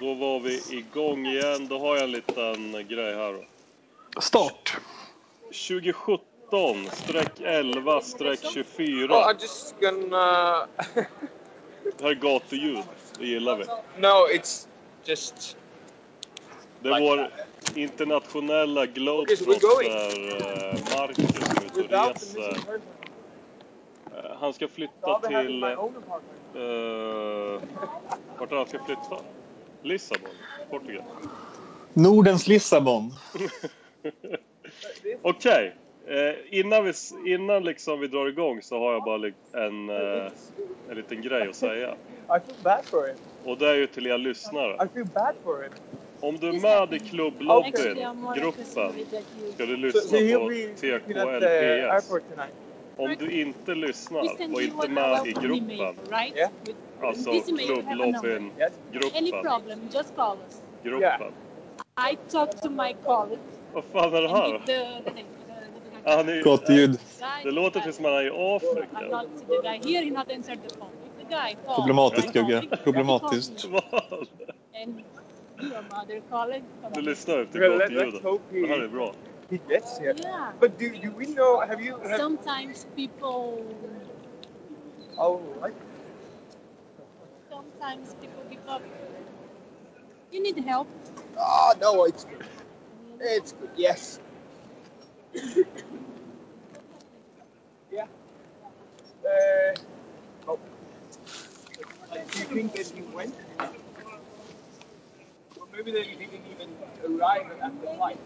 Då var vi igång igen. Då har jag en liten grej här. Start. 2017 streck 11 streck 24. Oh, I'm just gonna. Det här är gatuljud. Det gillar vi. no, it's just. Det är vår internationella globetrotter eh, Marcus som är ute och reser. Eh, Han ska flytta till... Uh, vart han ska flytta? Lissabon, Portugal. Nordens Lissabon. Okej, eh, innan, vi, innan liksom vi drar igång så har jag bara en, eh, en liten grej att säga. I feel bad for it. Och det är ju till er lyssnare. I feel bad for it. Om du är med i klubblobbyn, gruppen, ska du lyssna på TKLPS. Om du inte lyssnar och inte med i gruppen, alltså this email, you have a number. klubblobbyn, Yes. Any gruppen. I talked to my colleague. Vad fan är det här? Ah, Han är, Gatuljud. guy, det låter precis som han är i Afrika. Problematiskt, Gugge. Problematiskt. Du lyssnar efter gatuljudet. hope Det här är bra. He gets here. Yeah. But do, do we know? Have you? Have, Sometimes people, oh, what? sometimes people give up. You need help. Oh no, it's good. It's good. Yes. yeah. Uh, oh. Do you think that he went? Or maybe that he didn't even arrive at the flight.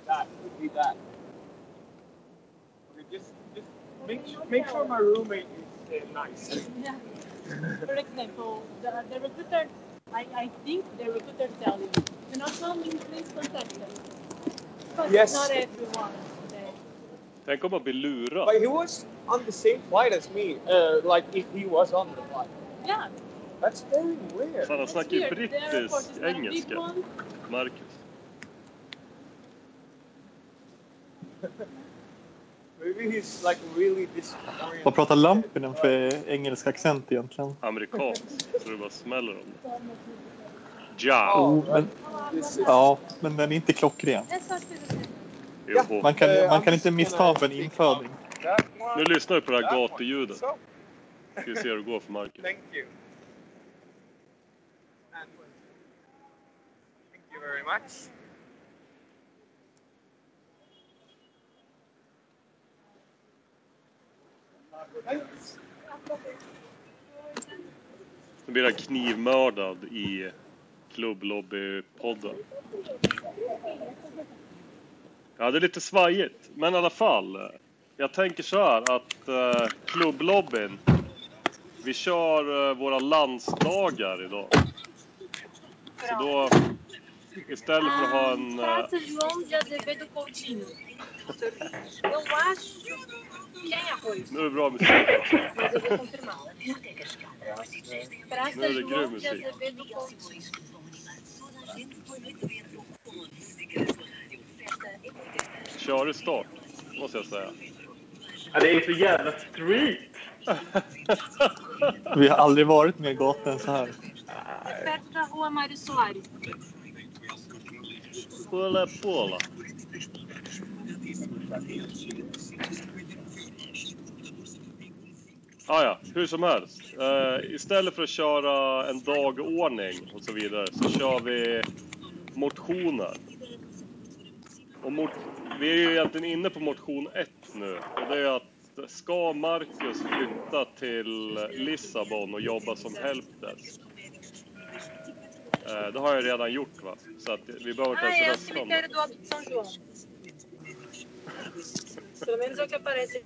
Could be that. Could be that. Okay, just, just make, su- make sure my roommate is uh, nice. Yeah. For example, the, the recruiter, I, I think the recruiter tell you, you're not coming, please contact them. But Yes. not everyone. They, Tänk om man blir lurad. But he was on the same flight as me. Uh, like if he was on the flight. yeah, That's very weird. Fan, han that's snackar ju weird. The airport is brittisk not a big engelska. Marcus. Like really. Vad pratar Lampinen för engelsk accent egentligen? Amerikansk. Så det bara smäller om det. Ja! Jo, men, ja, men den är inte klockren. Man kan, Eh, man kan inte missta gonna för en inföding. Nu lyssnar vi på det här gatuljudet. Ska vi se hur det går för Marcus. thank you. Thank you very much. Nu blir han knivmördad i klubblobbypodden. Ja, det är lite svajigt. Men i alla fall. Jag tänker så här att eh, klubblobbyn. Vi kör eh, våra landsdagar idag. Så då istället för att ha en... eh, de Azevedo Coutinho. Eu acho. Nu är det bra musik Nu är det grym musik. Körig start, måste jag säga. Ja, det är så jävla street. Vi har aldrig varit mer gata än så här. Soares. Pulla. Ah, ja, hur som helst. Eh, istället för att köra en dagordning och så vidare så kör vi motioner. Och mot, vi är ju egentligen inne på motion 1 nu. Och det är att ska Marcus flytta till Lissabon och jobba som helpdesk? Eh, det har jag redan gjort va? Så att vi behöver inte ens rösta om det. Pelo menos é o que aparece.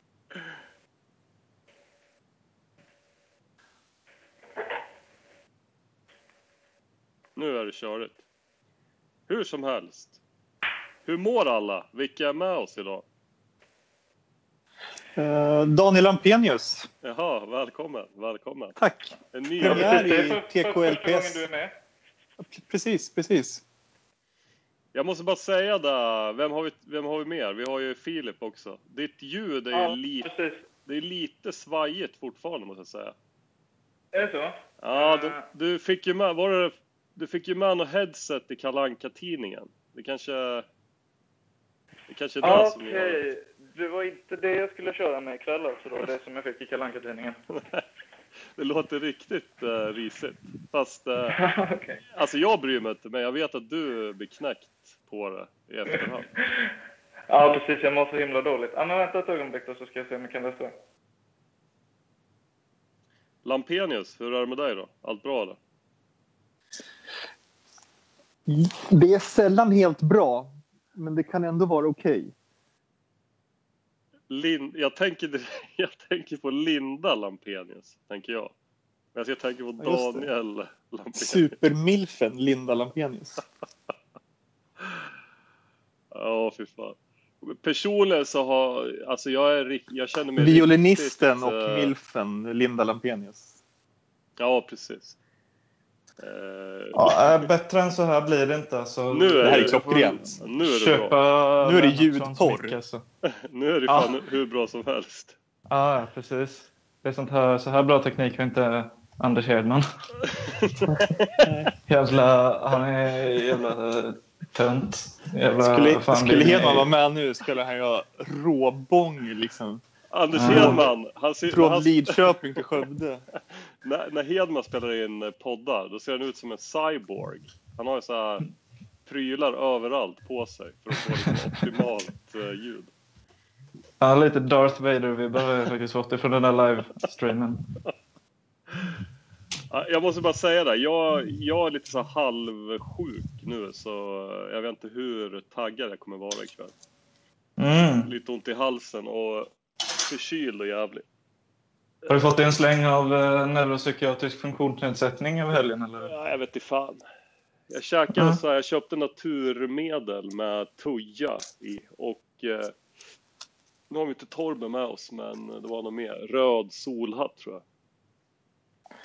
Nu är det körigt. Hur som helst. Hur mår alla? Vilka är med oss idag? Eh, Daniel Lampenius, Jaha, välkommen, välkommen. tack. En ny... Premiär Det är i TKLPS. du är med. Precis, precis. Jag måste bara säga där, vem har, vi, vem har vi mer? Vi har ju Filip också. Ditt ljud är ju Ja, lite, precis. det är lite svajigt fortfarande måste jag säga. Är det så? Ja, du, du fick ju med, var det, du fick ju med något headset i kalanka tidningen Det kanske, det kanske är det Ja, som Okej, gör det var inte det jag skulle köra med ikväll alltså då, det som jag fick i Kalle Anka-tidningen. Det låter riktigt uh, risigt. Fast, eh, Okej. alltså jag bryr mig inte, men jag vet att du blir knäckt på det i efterhand. Ja, precis. Jag mår så himla dåligt. Ja, men vänta ett ögonblick då så ska jag se om jag kan läsa. Lampenius, hur är det med dig då? Allt bra eller? Det är sällan helt bra, men det kan ändå vara okej. Lin, jag, tänker, jag tänker på Linda Lampenius, tänker jag. Men jag ska tänka på Ja. Daniel Lampenius. Supermilfen Linda Lampenius. Ja, fy fan. Personligen så har, alltså jag är jag känner mig Violinisten riktigt, och eh, milfen Linda Lampenius. Ja, precis. Eh, Ja, äh, bättre än så här blir det inte. Alltså, Nu är Det här är klockrent. nu är det Köpa bra. Nu är det ljudporr. Alltså. Nu är det Ja. fan hur bra som helst. Ja, ja, precis. Det är sånt här, så här bra teknik har inte Anders Hedman. jävla, han är jävla eh, tönt. Jävla, Skulle, fan, skulle Hedman vara med nu skulle han göra råbång liksom. Anders Ja. Hedman, han ser, Från han, Lidköping till Skövde. när, när Hedman spelar in eh, poddar, då ser han ut som en cyborg. Han har ju så här prylar överallt på sig för att få liksom optimalt eh, ljud. Ja, lite Darth Vader-vibbar har jag faktiskt fått ifrån den där livestreamen. Ja, Jag måste bara säga det, jag, jag är lite så här halvsjuk nu så jag vet inte hur taggad jag kommer vara ikväll. Mm. Lite ont i halsen och förkyld och jävlig. Har du fått en släng av eh, neuropsykiatrisk funktionsnedsättning över helgen? Eller? Ja, jag vet inte fan. Jag käkade Ja. så här, jag köpte naturmedel med tuja i och eh, nu har vi inte Torben med oss men det var något mer. Röd solhatt tror jag.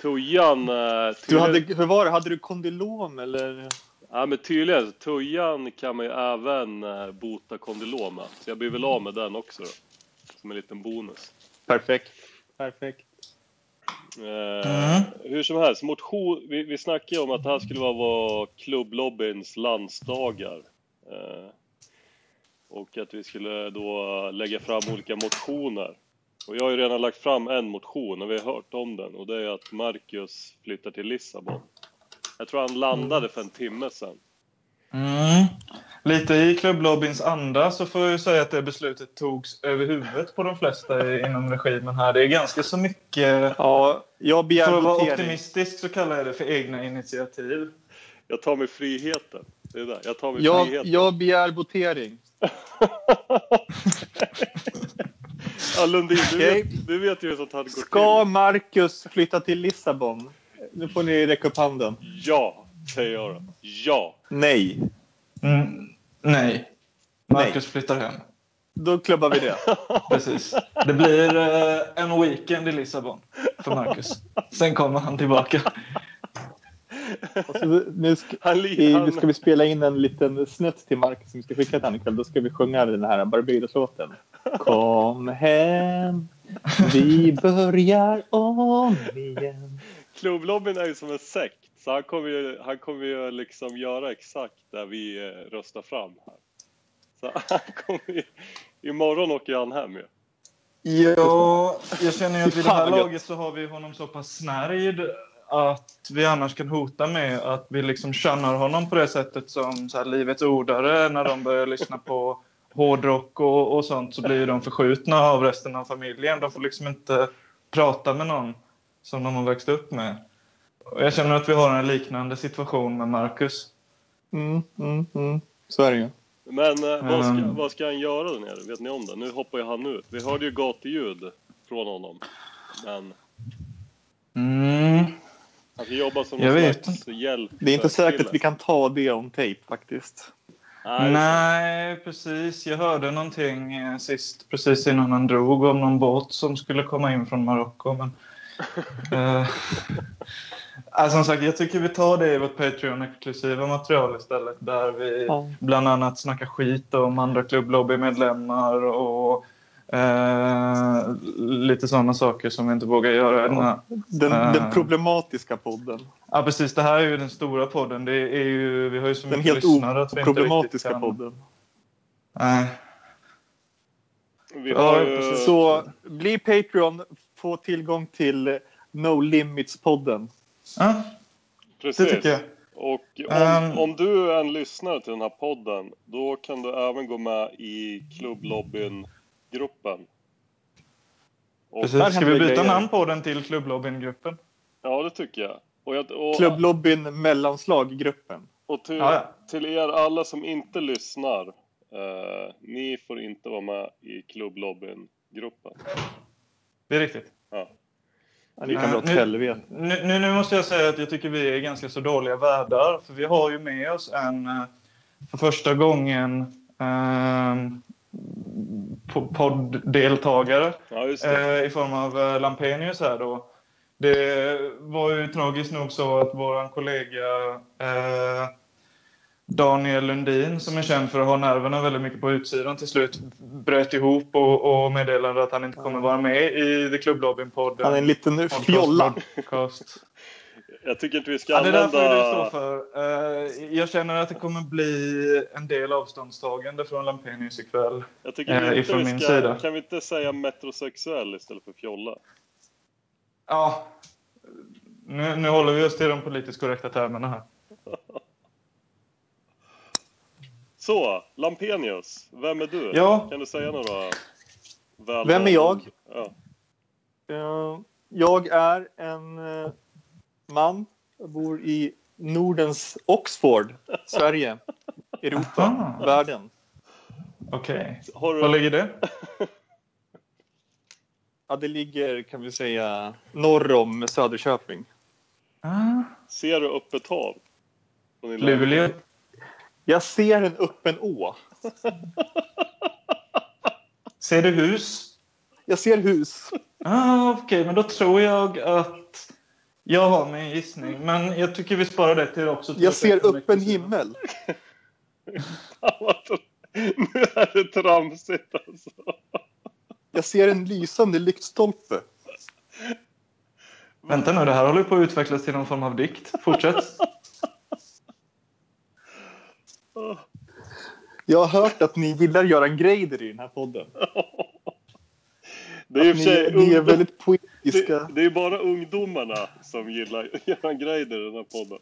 Tujan, eh, Du hade, hur var det? Hade du kondylom eller? ja, men tydligen, tujan kan man ju även eh, bota kondylom med. Så jag blir väl av med den också då. Som en liten bonus. Perfekt. Perfekt. Eh, Mm. Hur som helst, motion, vi, vi snackade ju om att det här skulle vara, vara klubblobbyns landsdagar. Eh, och att vi skulle då lägga fram olika motioner. Och jag har ju redan lagt fram en motion och vi har hört om den och det är att Marcus flyttar till Lissabon. Jag tror han landade för en timme sedan. Mm. Lite i klubblobbyns anda så får jag ju säga att det beslutet togs över huvudet på de flesta i- inom regimen här. Det är ganska så mycket... Ja, jag begär För att vara optimistisk så kallar jag det för egna initiativ. Jag tar mig friheten. Det är det. Jag tar mig Jag, friheten. jag begär votering. ja, Lundin, du, Okej. vet, du vet ju hur sånt här går Ska till. Marcus flytta till Lissabon? Nu får ni räcka upp handen. Ja, säger jag då. Ja. Nej. Mm. Nej. Marcus flyttar hem. Då klubbar vi det. Precis. Det blir eh, en weekend i Lissabon för Marcus. Sen kommer han tillbaka. Och så nu ska, nu ska vi spela in en liten snutt till Marcus som vi ska skicka till honom ikväll. Då ska vi sjunga den här Barbados-låten. Kom hem, vi börjar om igen. Klubblobbyn är ju som en sekt. Så han kommer ju, han kommer ju liksom göra exakt det vi eh, röstar fram här. Så han kommer ju, imorgon åker han hem ju. Ja, jag känner ju att vid det här laget så har vi honom så pass snärjd att vi annars kan hota med att vi liksom känner honom på det sättet som så här, Livets ordare när de börjar lyssna på hårdrock och, och sånt så blir de förskjutna av resten av familjen. De får liksom inte prata med någon som de har växt upp med. Och jag känner att vi har en liknande situation med Marcus. Mm, mm, mm. Så är det ju. Men eh, vad, ska, Mm. vad ska han göra där nere? Vet ni om det? Nu hoppar ju han ut. Vi hörde ju gatuljud från honom. Men Mm. han ska jobba som Jag någon vet slags hjälp. Det är inte säkert kille. att vi kan ta det on tape faktiskt. Nej, Nej, precis. Jag hörde någonting eh, sist, precis innan han drog, om någon båt som skulle komma in från Marocko. Men, eh, alltså, som sagt, jag tycker vi tar det i vårt Patreon-exklusiva material istället. Där vi Ja. bland annat snackar skit om andra klubblobbymedlemmar och Eh, lite sådana saker som vi inte vågar göra. i den här. Den, den problematiska podden. Ja, precis. Det här är ju den stora podden. Det är ju, vi har ju så Den mycket lyssnare att vi inte riktigt kan... podden. Nej. Vi Ja, har ju... Så bli Patreon, få tillgång till No Limits-podden. Ja, Precis. det tycker jag. Och om, Ehm. om du är en lyssnare till den här podden, då kan du även gå med i klubblobbyn-gruppen. Precis. Ska vi byta grejer. namn på den till Klubblobbyn-gruppen? Ja, det tycker jag. Och, jag, och, Klubblobbyn mellanslag-gruppen. och till, ja. till er alla som inte lyssnar, eh, ni får inte vara med i klubblobbyn-gruppen. Det är riktigt. Ja. Ja, kan åt nu- helvete. Nu, nu, nu måste jag säga att jag tycker vi är ganska så dåliga värdar. För vi har ju med oss en, eh, för första gången, eh, po- podddeltagare ja, eh, i form av eh, Lampenius här då. Det var ju tragiskt nog så att vår kollega eh, Daniel Lundin, som är känd för att ha nerverna väldigt mycket på utsidan, till slut bröt ihop och, och meddelade att han inte kommer vara med i The Club-lobbyn-podden. Han är en liten fjolla. podcast. Jag tycker inte vi ska Ja, det där får ju du använda... stå för. Eh, jag känner att det kommer bli en del avståndstagande från Lampenius ikväll. Jag tycker eh, inte ifrån vi min ska... sida. Kan vi inte säga metrosexuell istället för fjolla? Ja, nu, nu håller vi oss till de politiskt korrekta termerna här. Så, Lampenius, vem är du? Ja. Kan du säga några välvalda Vem är jag? Ja. Eh, Jag är en eh, man. Jag bor i Nordens Oxford, Sverige, Europa, Aha. världen. Okej. Var du... ligger det? Ja, det ligger, kan vi säga, norr om Söderköping. Ah, Ser du öppet hav? Luleå. Jag ser en öppen å. Ser du hus? Jag ser hus. Ah, Okej, men då tror jag att jag har min gissning. Men jag tycker vi sparar det till också. till Jag ser öppen himmel. Nu är det tramsigt alltså. Jag ser en lysande lyktstolpe. Vänta nu, det här håller på att utvecklas till någon form av dikt. Fortsätt. Jag har hört att ni gillar Göran Greider i den här podden. Det är Ni, ni är väldigt poetiska. det, det är bara ungdomarna som gillar Göran Greider i den här podden.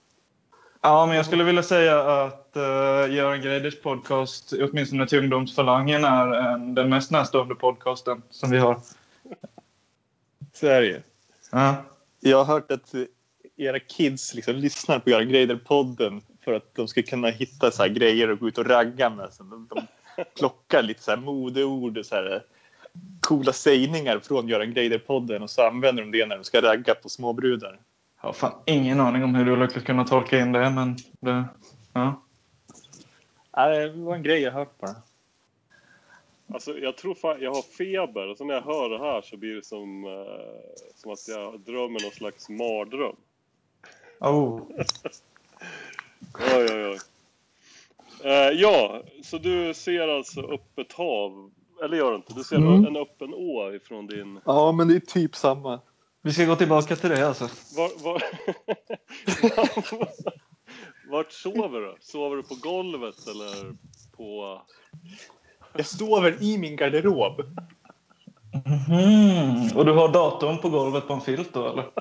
Ja, men jag skulle vilja säga att uh, Göran Greiders podcast, åtminstone till ungdomsfalangen, är en, den mest närstående podcasten som vi har. Sverige. Ja. Jag har hört att era kids liksom lyssnar på Göran Greider-podden för att de ska kunna hitta så här grejer och gå ut och ragga med. Så de, de plockar lite så här modeord och så här coola sägningar från Göran Greider-podden och så använder de det när de ska ragga på småbrudar. Jag har fan ingen aning om hur du har lyckats kunna tolka in det, men det, ja. Nej, det var en grej jag hört bara. Alltså jag tror fan jag har feber och så när jag hör det här så blir det som, eh, som att jag drömmer någon slags mardröm. Oh. Oj, oj, oj. Eh, ja, så du ser alltså öppet hav, eller gör du inte? Du ser Mm. en öppen å ifrån din... Ja, men det är typ samma. Vi ska gå tillbaka till det alltså. Var, var... Vart sover du? Sover du på golvet eller på... Jag sover i min garderob. Mhm. Och du har datorn på golvet på en filt då eller?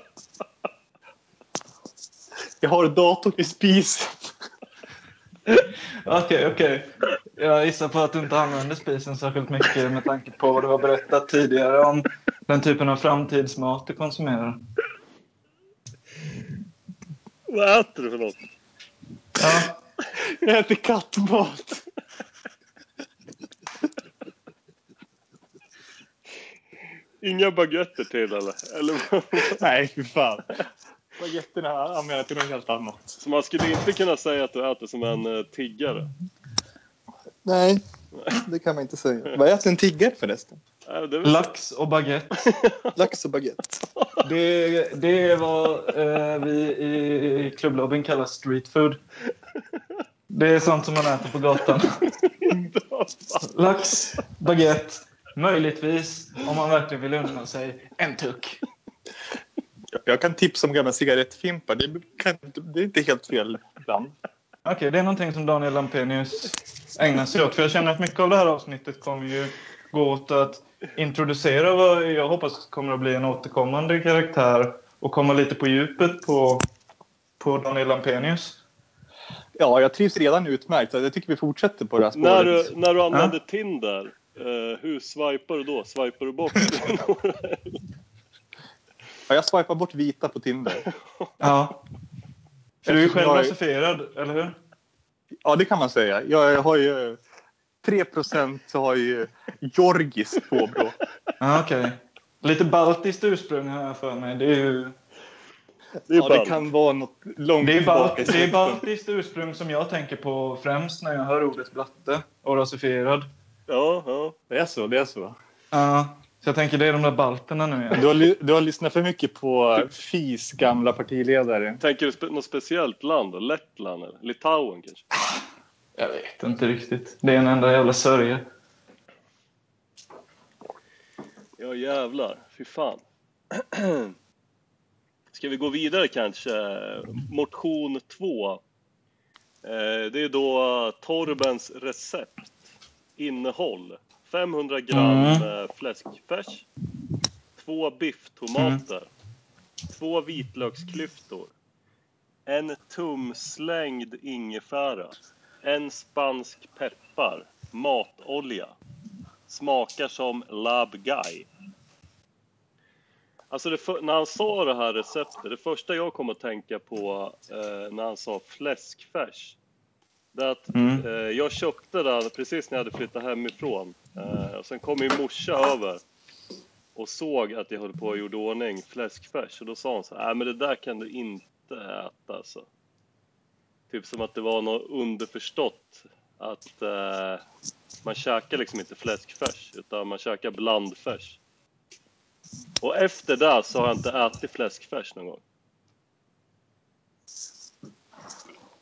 Jag har datorn i spisen. Okej, okej. Jag gissar på att du inte använder spisen särskilt mycket med tanke på vad du har berättat tidigare om den typen av framtidsmat du konsumerar. Vad äter du för något? Ja, Jag äter kattmat. Inga baguetter till eller? eller? Nej, fy fan. Baguetterna använder jag till något helt annat. Så man skulle inte kunna säga att du äter som en uh, tiggare? Nej, det kan man inte säga. Vad äter en tiggare förresten? Lax och baguette. Lax och baguette. Det, det är vad eh, vi i klubblobbyn kallar street food. Det är sånt som man äter på gatan. Lax, baguette Möjligtvis, om man verkligen vill unna sig en tuck. Jag kan tipsa om gamla cigarettfimpar. Det, kan, det är inte helt fel ibland. Okej, det är någonting som Daniel Lampenius ägnar sig åt. För jag känner att mycket av det här avsnittet kommer ju gå åt att introducera vad jag hoppas kommer att bli en återkommande karaktär och komma lite på djupet på, på Daniel Lampenius. Ja, jag trivs redan utmärkt. så Jag tycker vi fortsätter på det här När spåret. du, när du använder Tinder, eh, hur swipar du då? Swipar du bort? Ja, jag swipar bort vita på Tinder. Ja. För du är ju själv Jag rasifierad, eller hur? Ja, det kan man säga. Jag har ju 3 så har ju georgiskt påbrå. Ja, okej. Lite baltiskt ursprung har jag för mig. Det är ju... Det är Ja, det kan vara något långt Det är, balt, det är baltiskt ursprung som jag tänker på främst när jag hör ordet blatte och rasifierad. Ja, ja. Det är så, det är så. Ja, så jag tänker det är de där balterna nu igen. Du har, du har lyssnat för mycket på FIs gamla partiledare. Tänker du spe- något speciellt land då? Lettland eller Litauen kanske? Jag vet inte riktigt. Det är en enda jävla sörja. Ja jävlar, fy fan. Ska vi gå vidare kanske? Motion 2. Eh, Det är då Torbens recept. Innehåll. 500 gram Mm. eh, fläskfärs. Två bifftomater. Två vitlöksklyftor. En tumslängd ingefära. En spansk peppar. Matolja. Smakar som Lab Guy. Alltså det när han sa det här receptet, det första jag kom att tänka på eh, när han sa fläskfärs. Det är att Mm. eh, jag köpte den precis när jag hade flyttat hemifrån. Eh, och sen kom min morsa över och såg att jag höll på och gjorde ordning fläskfärs. Och då sa hon så här, nej men det där kan du inte äta alltså. Typ som att det var något underförstått att eh, man käkar liksom inte fläskfärs utan man käkar blandfärs. Och efter det så har jag inte ätit fläskfärs någon gång.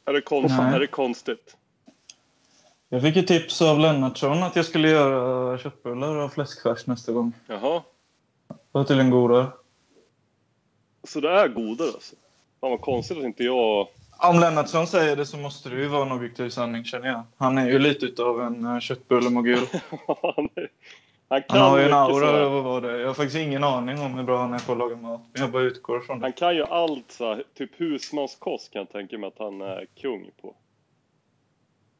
Är det, konst, är det konstigt? Jag fick ju tips av Lennartsson att jag skulle göra köttbullar av fläskfärs nästa gång. Jaha, Det var tydligen godare. så det är godare alltså? Fan vad konstigt att inte jag... Om Lennartsson säger det så måste det ju vara en objektiv sanning känner jag. Han är ju lite utav en uh, köttbullemogul. han, är- han kan Han har ju en aura över vad det är. Jag har faktiskt ingen aning om hur bra han är på att laga mat. Men jag bara utgår från det. Han kan ju allt så här, typ husmanskost kan jag tänka mig att han är kung på.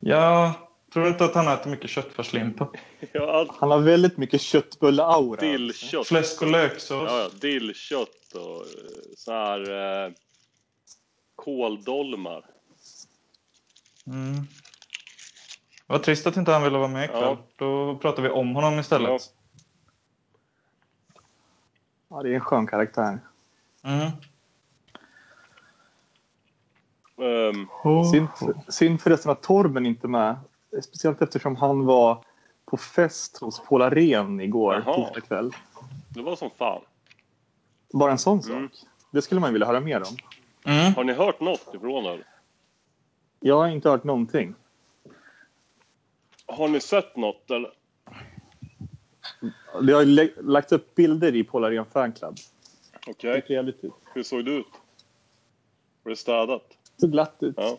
Jag tror inte att han äter mycket köttfärslimpa. Ja, allt Han har väldigt mycket köttbulle-aura. dillkött. Fläsk och löksås. Ja, ja, dillkött och eh, så här eh, kåldolmar. Mm. Vad trist att inte han ville vara med ikväll. Ja. Då pratar vi om honom istället. Ja. Ja, det är en skön karaktär. Mm. Ehm, Synd, synd förresten att Torben inte är med. Speciellt eftersom han var på fest hos Paul Arén igår, torsdag kväll. det var som fan. Bara en sån Mm. sak. Det skulle man vilja höra mer om. Mm. Har ni hört något ifrån er? Jag har inte hört någonting. Har ni sett något eller? Det har lagts upp bilder i Paul Arén fanclub. Okej, ut. hur såg det ut? Var det städat? Det såg glatt ut. Ja.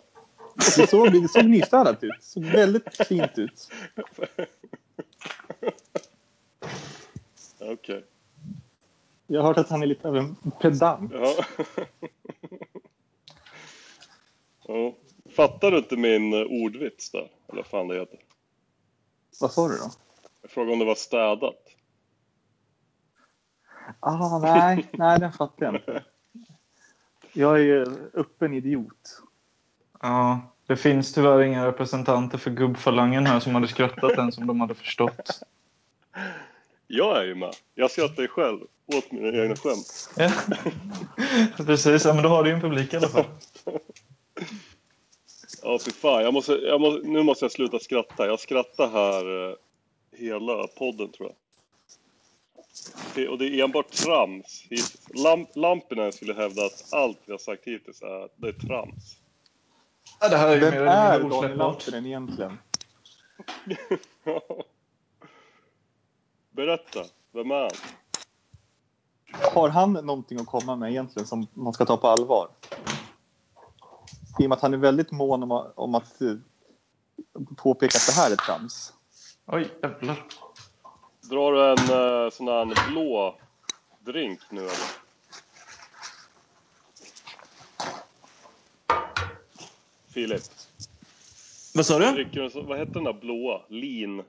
Det såg, det såg nystädat ut. Det såg väldigt fint ut. Okej. Jag har hört att han är lite av en pedant. Ja. ja. Fattar du inte min eh, ordvits där? Eller vad fan det heter? Vad sa du då? Jag frågade om det var städat. Ah, nej, nej, den fattar jag inte. Jag är ju öppen idiot. Ja, det finns tyvärr inga representanter för gubbfalangen här som hade skrattat än som de hade förstått. Jag är ju med. Jag skrattar ju själv åt mina egna skämt. Ja. Precis, ja, men då har du ju en publik i alla fall. Ja, fy fan. Jag måste, jag måste, nu måste jag sluta skratta. Jag skrattar här eh, hela podden, tror jag. Det, och det är enbart trams hittills. Lamp, Lampinen skulle hävda att allt vi har sagt hittills är, det är trams. Ja, det här är ju Vem mer är eller mindre egentligen? Berätta, vem är han? Har han någonting att komma med egentligen som man ska ta på allvar? I och med att han är väldigt mån om, att- om att eh, påpeka att det här är trams. Oj, jävlar. Drar du en uh, sån här blå drink nu eller? Filip, Vad sa du? vad heter den där blåa? Lean?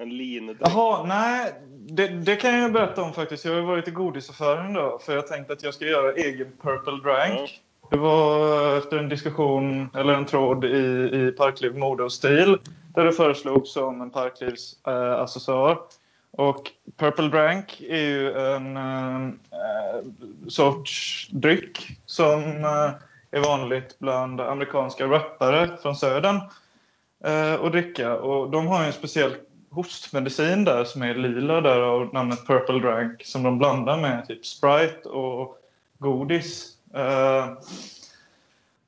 En drink? Jaha, nej. Det, det kan jag berätta om faktiskt. Jag har varit i godisaffären då. För jag tänkte att jag ska göra egen Purple Drank. Det var efter en diskussion, eller en tråd i, i Parkliv Mode och Stil. Där det föreslogs som en Parklivs eh, accessoar. Och Purple Drank är ju en eh, eh, sorts dryck som eh, är vanligt bland amerikanska rappare från södern eh, att dricka. Och de har en speciell hostmedicin där som är lila därav namnet Purple Drank som de blandar med typ Sprite och godis. Eh,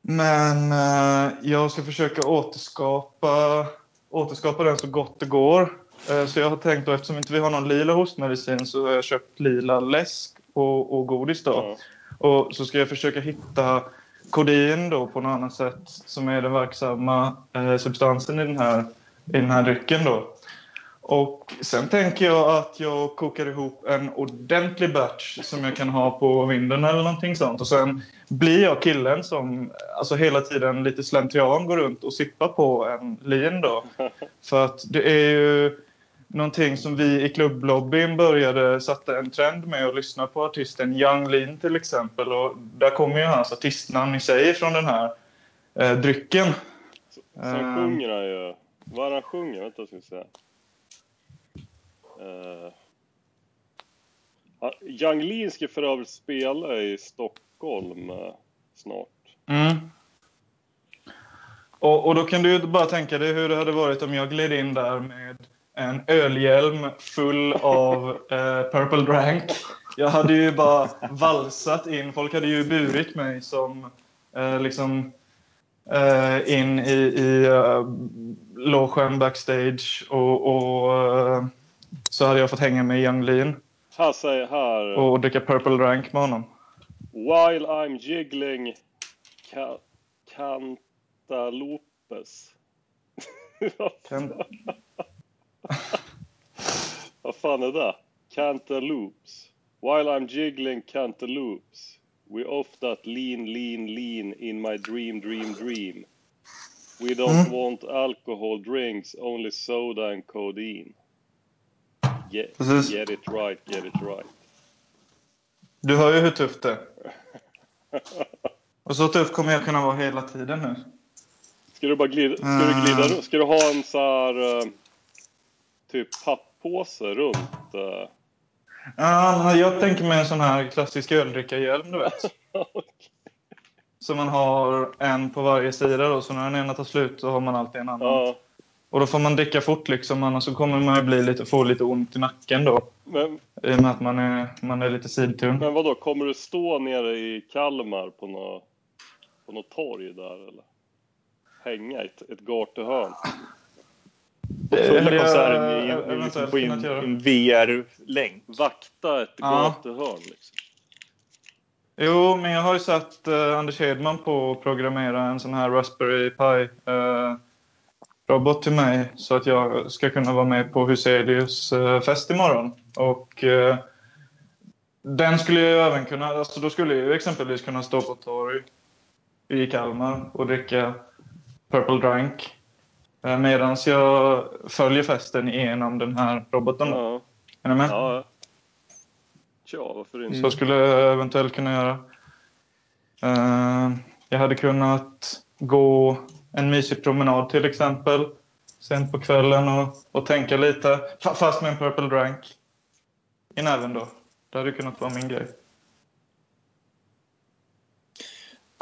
men eh, jag ska försöka återskapa, återskapa den så gott det går. Så jag har tänkt då eftersom inte vi har någon lila hostmedicin så har jag köpt lila läsk och, och godis då. Ja. Och så ska jag försöka hitta kodein då på något annat sätt som är den verksamma eh, substansen i den, här, i den här drycken då. Och sen tänker jag att jag kokar ihop en ordentlig batch som jag kan ha på vinden eller någonting sånt. Och sen blir jag killen som alltså hela tiden lite slentrian går runt och sippar på en lin då. För att det är ju någonting som vi i klubblobbyn började sätta en trend med att lyssna på artisten Young Lean till exempel. Och där kommer ju hans artistnamn i sig från den här eh, drycken. Sen Ehm. sjunger han ju... Vad är han sjunger? Vänta, ska vi se. Uh, Young Lean ska för övrigt spela i Stockholm eh, snart. Mm. Och, och då kan du ju bara tänka dig hur det hade varit om jag gled in där med en ölhjälm full av eh, Purple Drank. Jag hade ju bara valsat in. Folk hade ju burit mig som eh, liksom eh, in i, i uh, logen backstage och, och eh, så hade jag fått hänga med Young Lean Här säger här... och dricka Purple Drank med honom. While I'm jiggling ca- cantalopes. Kan- Vad fan är det? Cantaloupes. While I'm jiggling cantaloupes. We off that lean, lean, lean in my dream, dream, dream. We don't want alcohol drinks, only soda and codeine. Get, Precis. get it right, get it right. Du hör ju hur tufft det är. Och så tuff kommer jag kunna vara hela tiden nu. Ska du bara glida, ska du glida runt? Ska du ha en så här eh, typ papppåse runt? Ja, men jag tänker mig en sån här klassisk öldrickarhjälm, du vet. Så man har en på varje sida då, så när den ena tar slut så har man alltid en annan. Ja, Och då får man dricka fort liksom, annars så kommer man ju bli lite, få lite ont i nacken då. men, I och med att man är, man är lite sidtung. men vad då? Kommer du stå nere i Kalmar på något, på något torg där eller? Hänga i ett, ett gatuhörn? Fulla jag konserten i, i, eventuellt liksom på en, göra. en VR-länk. Vakta ett Ja. gatuhörn liksom. Jo, men jag har ju satt eh, Anders Hedman på att programmera en sån här Raspberry Pi eh, robot till mig så att jag ska kunna vara med på Huselius eh, fest imorgon. Och eh, den skulle jag ju även kunna, alltså då skulle jag ju exempelvis kunna stå på torg i Kalmar och dricka Purple Drank eh, medan jag följer festen genom den här roboten. Ja, Är ni med? ja. ja. Tja, varför inte? Så skulle jag eventuellt kunna göra. Eh, jag hade kunnat gå en mysig promenad till exempel. Sent på kvällen och, och tänka lite. Fa- Fast med en purple drank. I näven då. Det hade kunnat vara min grej.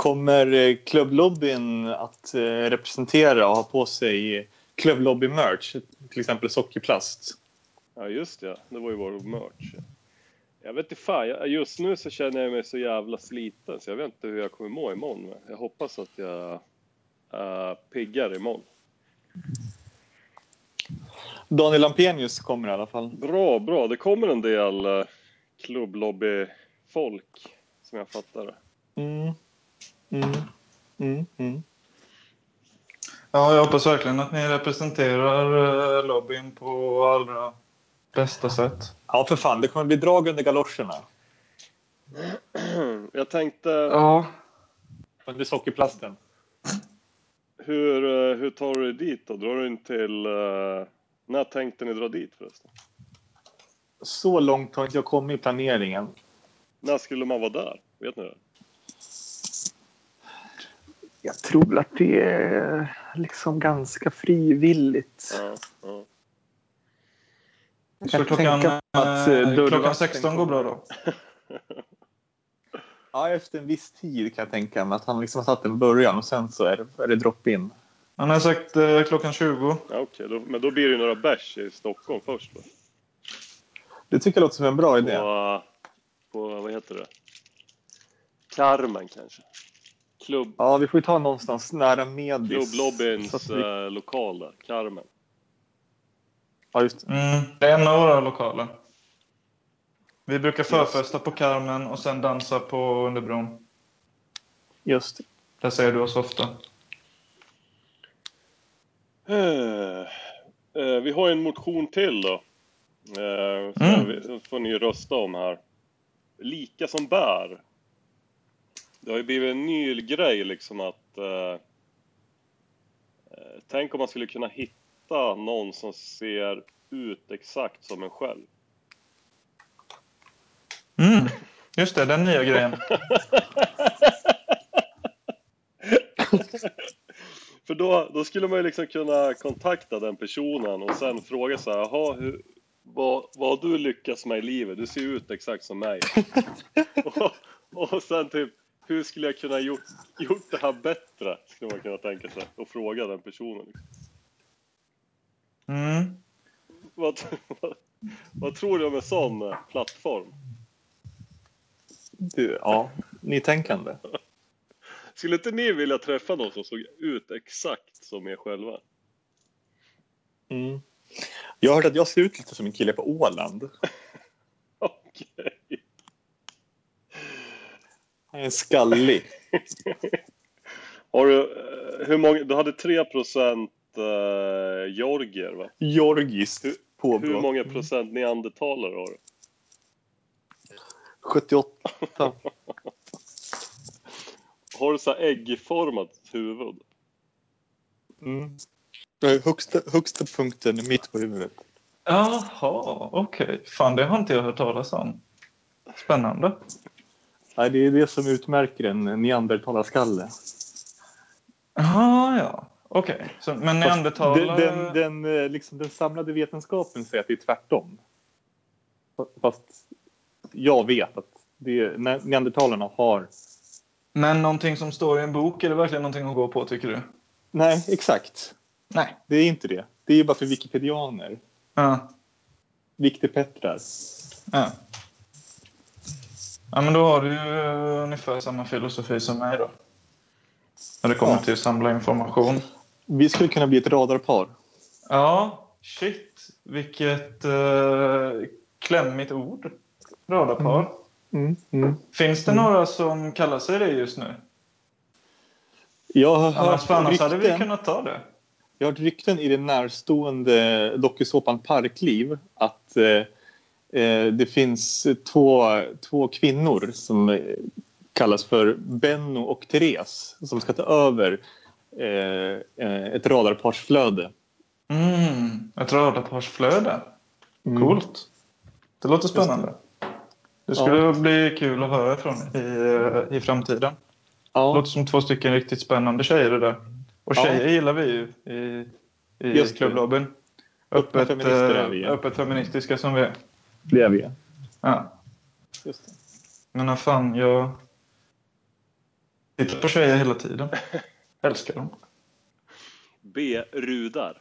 Kommer eh, klubblobbyn att eh, representera och ha på sig klubblobby-merch? Till exempel sockerplast. Ja, just det. Det var ju vår merch. Jag vet inte fan, just nu så känner jag mig så jävla sliten så jag vet inte hur jag kommer må imorgon. Men jag hoppas att jag är piggare imorgon. Daniel Lampenius kommer i alla fall. Bra, bra. Det kommer en del eh, klubblobbyfolk som jag fattar det. Mm. Mm. Mm. Mm. Ja, jag hoppas verkligen att ni representerar eh, lobbyn på allra bästa sätt. Ja, för fan. Det kommer bli drag under galoscherna. Jag tänkte, Ja. Under sockerplasten. hur, eh, hur tar du dig dit då? Drar du in till... eh, När tänkte ni dra dit förresten? Så långt har inte jag kommit i planeringen. När skulle man vara där? Vet ni det? Jag tror att det är liksom ganska frivilligt. Ja. Jag Så kan klockan, att, eh, eh, klockan 16 går bra då? Ja, efter en viss tid kan jag tänka mig att han liksom har satt en början och sen så är det, är det drop-in. Han har sagt eh, klockan 20. ja Okej, då, men då blir det några bärs i Stockholm först va? Det tycker jag låter som en bra idé. På, på vad heter det? Carmen kanske? Klubb, Ja, vi får ju ta någonstans nära Medis. klubblobbyns vi- eh, lokal där, Carmen. Ja, just det. Mm, det är en av våra lokaler. Vi brukar förfesta på Carmen och sen dansa på Underbron. Just det. Där ser du oss ofta. Eh, eh, vi har en motion till då. Eh, så Mm. vi, får ni rösta om här. Lika som bär. Det har ju blivit en ny grej liksom att... Eh, eh, tänk om man skulle kunna hitta någon som ser ut exakt som en själv. Mm, just det, den nya grejen. För då, då skulle man ju liksom kunna kontakta den personen och sen fråga så här, jaha, hur, vad, vad har du lyckats med i livet? Du ser ut exakt som mig. och, och sen typ, hur skulle jag kunna gjort, gjort det här bättre? Skulle man kunna tänka sig och fråga den personen. Mm. Vad, vad, vad tror du om en sån plattform? Du, ja, nytänkande. Skulle inte ni vilja träffa någon som såg ut exakt som er själva? Mm. Jag har hört att jag ser ut lite som en kille på Åland. Okej. Han är skallig. Har du, eh, hur många, du hade 3 procent uh, georgier va? Georgiskt Hur- påbrå. Hur många procent neandertalare har du? 78. Har du så här äggformat huvud? Mm. Är Högsta, högsta punkten är mitt på huvudet. Jaha, okej. Fan, det har inte jag hört talas om. Spännande. Nej, det är det som utmärker en neandertalarskalle. Jaha, ja. Okej. Så- Men Den, neandertalare... den, den, eh, liksom, den samlade vetenskapen säger att det är tvärtom. Fast jag vet att det, neandertalarna har... Men någonting som står i en bok, är det verkligen någonting att gå på, tycker du? Nej, exakt. Nej. Det är inte det. Det är bara för wikipedianer. Ja. Wiktepetrar. Ja. Ja, men då har du ju eh, ungefär samma filosofi som mig då. När det kommer Ja. till att samla information. Vi skulle kunna bli ett radarpar. Ja, shit. Vilket uh, klämmigt ord. Radarpar. Mm, mm. Finns det några som kallar sig det just nu? Jag har Annars, annars hade vi kunnat ta det. Jag har hört rykten i den närstående dokusåpan Parkliv att eh, eh, det finns två, två kvinnor som eh, kallas för Benno och Therese som ska ta över eh, eh, ett radarparsflöde. Mm, ett radarparsflöde. Mm. Coolt. Det låter spännande. Det skulle bli kul att höra från i, eh, i framtiden. Det Ja, låter som två stycken riktigt spännande tjejer det där. Och Ja. tjejer gillar vi ju i, i det. klubblobbyn. Öppet, eh, öppet feministiska som vi är. Det är vi. Ja. Just det. Men vad fan, jag tittar på tjejer hela tiden. Älskar dem. B-rudar.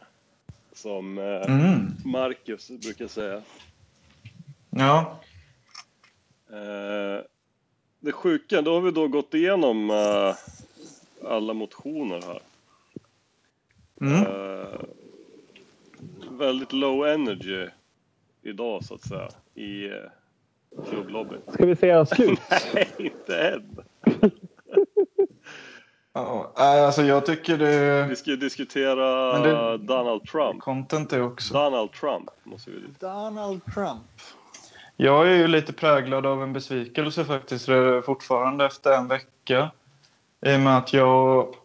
Som eh, Mm. Marcus brukar säga. Ja. Eh, det sjuka, då har vi då gått igenom eh, alla motioner här. Mm. Väldigt low energy idag så att säga i eh, klubblobbyn. Ska vi säga slut? Nej, inte än. Ja, nej, alltså jag tycker det Vi ska ju diskutera det- Donald Trump. content är också. Donald Trump måste vi Donald Trump. Jag är ju lite präglad av en besvikelse faktiskt eh, fortfarande efter en vecka. I och med att jag,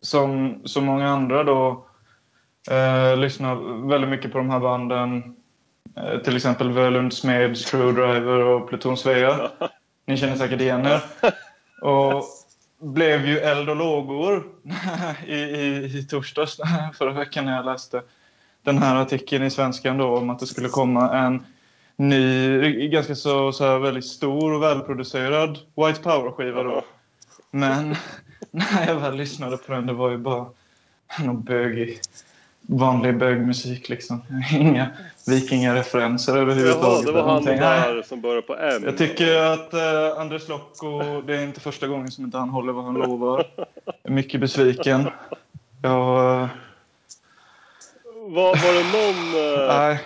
som så många andra då, eh, lyssnar väldigt mycket på de här banden. Eh, till exempel Völund Smed, Screwdriver och Pluton Svea. Ni känner säkert igen er. Och blev ju eld och lågor i, i, i torsdags förra veckan när jag läste den här artikeln i Svenskan då om att det skulle komma en ny, ganska så, så här väldigt stor och välproducerad White Power-skiva då. Men när jag väl lyssnade på den, det var ju bara någon bögig, vanlig bögmusik liksom. Inga vikingareferenser Jaha, överhuvudtaget. det var han där som börjar på M. Jag tycker att eh, Andres Lokko, det är inte första gången som inte han håller vad han lovar. Jag är mycket besviken. Jag, eh, Var, var det någon... eh, nej.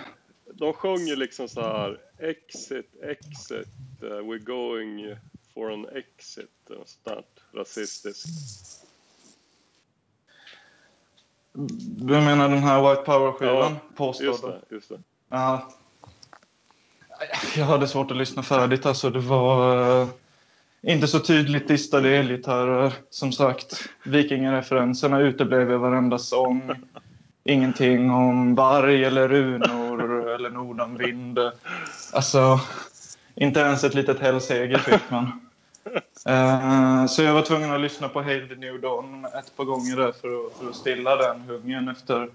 de sjöng ju liksom så här Exit, exit, eh, we're going for an exit. Sånt där. Rasistiskt. Du menar den här White Power-skivan? Ja, Just det, just det. Ja. Jag hade svårt att lyssna färdigt. Alltså, det var eh, inte så tydligt distade elgitarrer. Som sagt, vikingareferenserna uteblev i varenda sång. Ingenting om varg eller runor eller nordanvind. Alltså, inte ens ett litet hälseger fick man. Eh, så jag var tvungen att lyssna på Hail the New Dawn ett par gånger där för att, för att stilla den hungern efter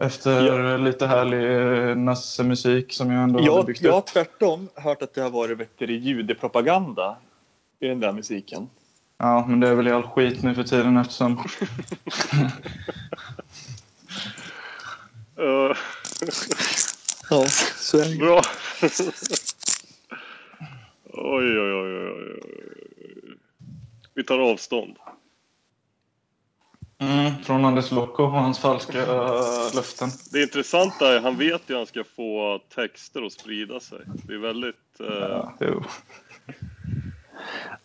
efter lite härlig eh, nassemusik som jag ändå hade Jag, byggt jag har upp. tvärtom hört att det har varit du, judepropaganda i den där musiken. Ja, men det är väl all skit nu för tiden eftersom... Ja, så är det. bra. oj, oj, oj, oj. Vi tar avstånd. Mm, från Anders Lokko och hans falska äh, löften. Det intressanta är han vet ju att han ska få texter att sprida sig. Det är väldigt... eh, Ja.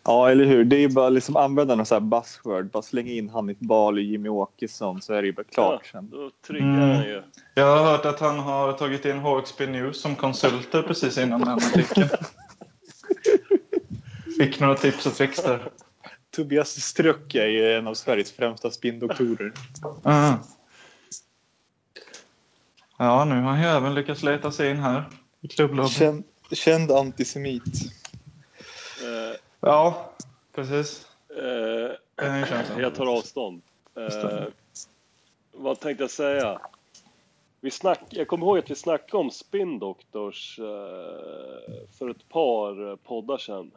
Ja, eller hur. Det är ju bara liksom använda någon sån här buzzword. Bara slänga in Hanif Bali och Jimmy Åkesson så är det ju bara klart sen. Då triggar Mm. han ju. Jag har hört att han har tagit in HXP News som konsulter precis innan den artikeln. Fick några tips och tricks där. Tobias Struck är en av Sveriges främsta spinndoktorer. Mm. Ja, nu har han ju även lyckats leta sig in här i klubblobbyn. Känd, känd antisemit. Eh, Ja, precis. känt. jag tar avstånd. Eh, vad tänkte jag säga? Vi snack, jag kommer ihåg att vi snackade om Spin Doctors för ett par poddar sedan.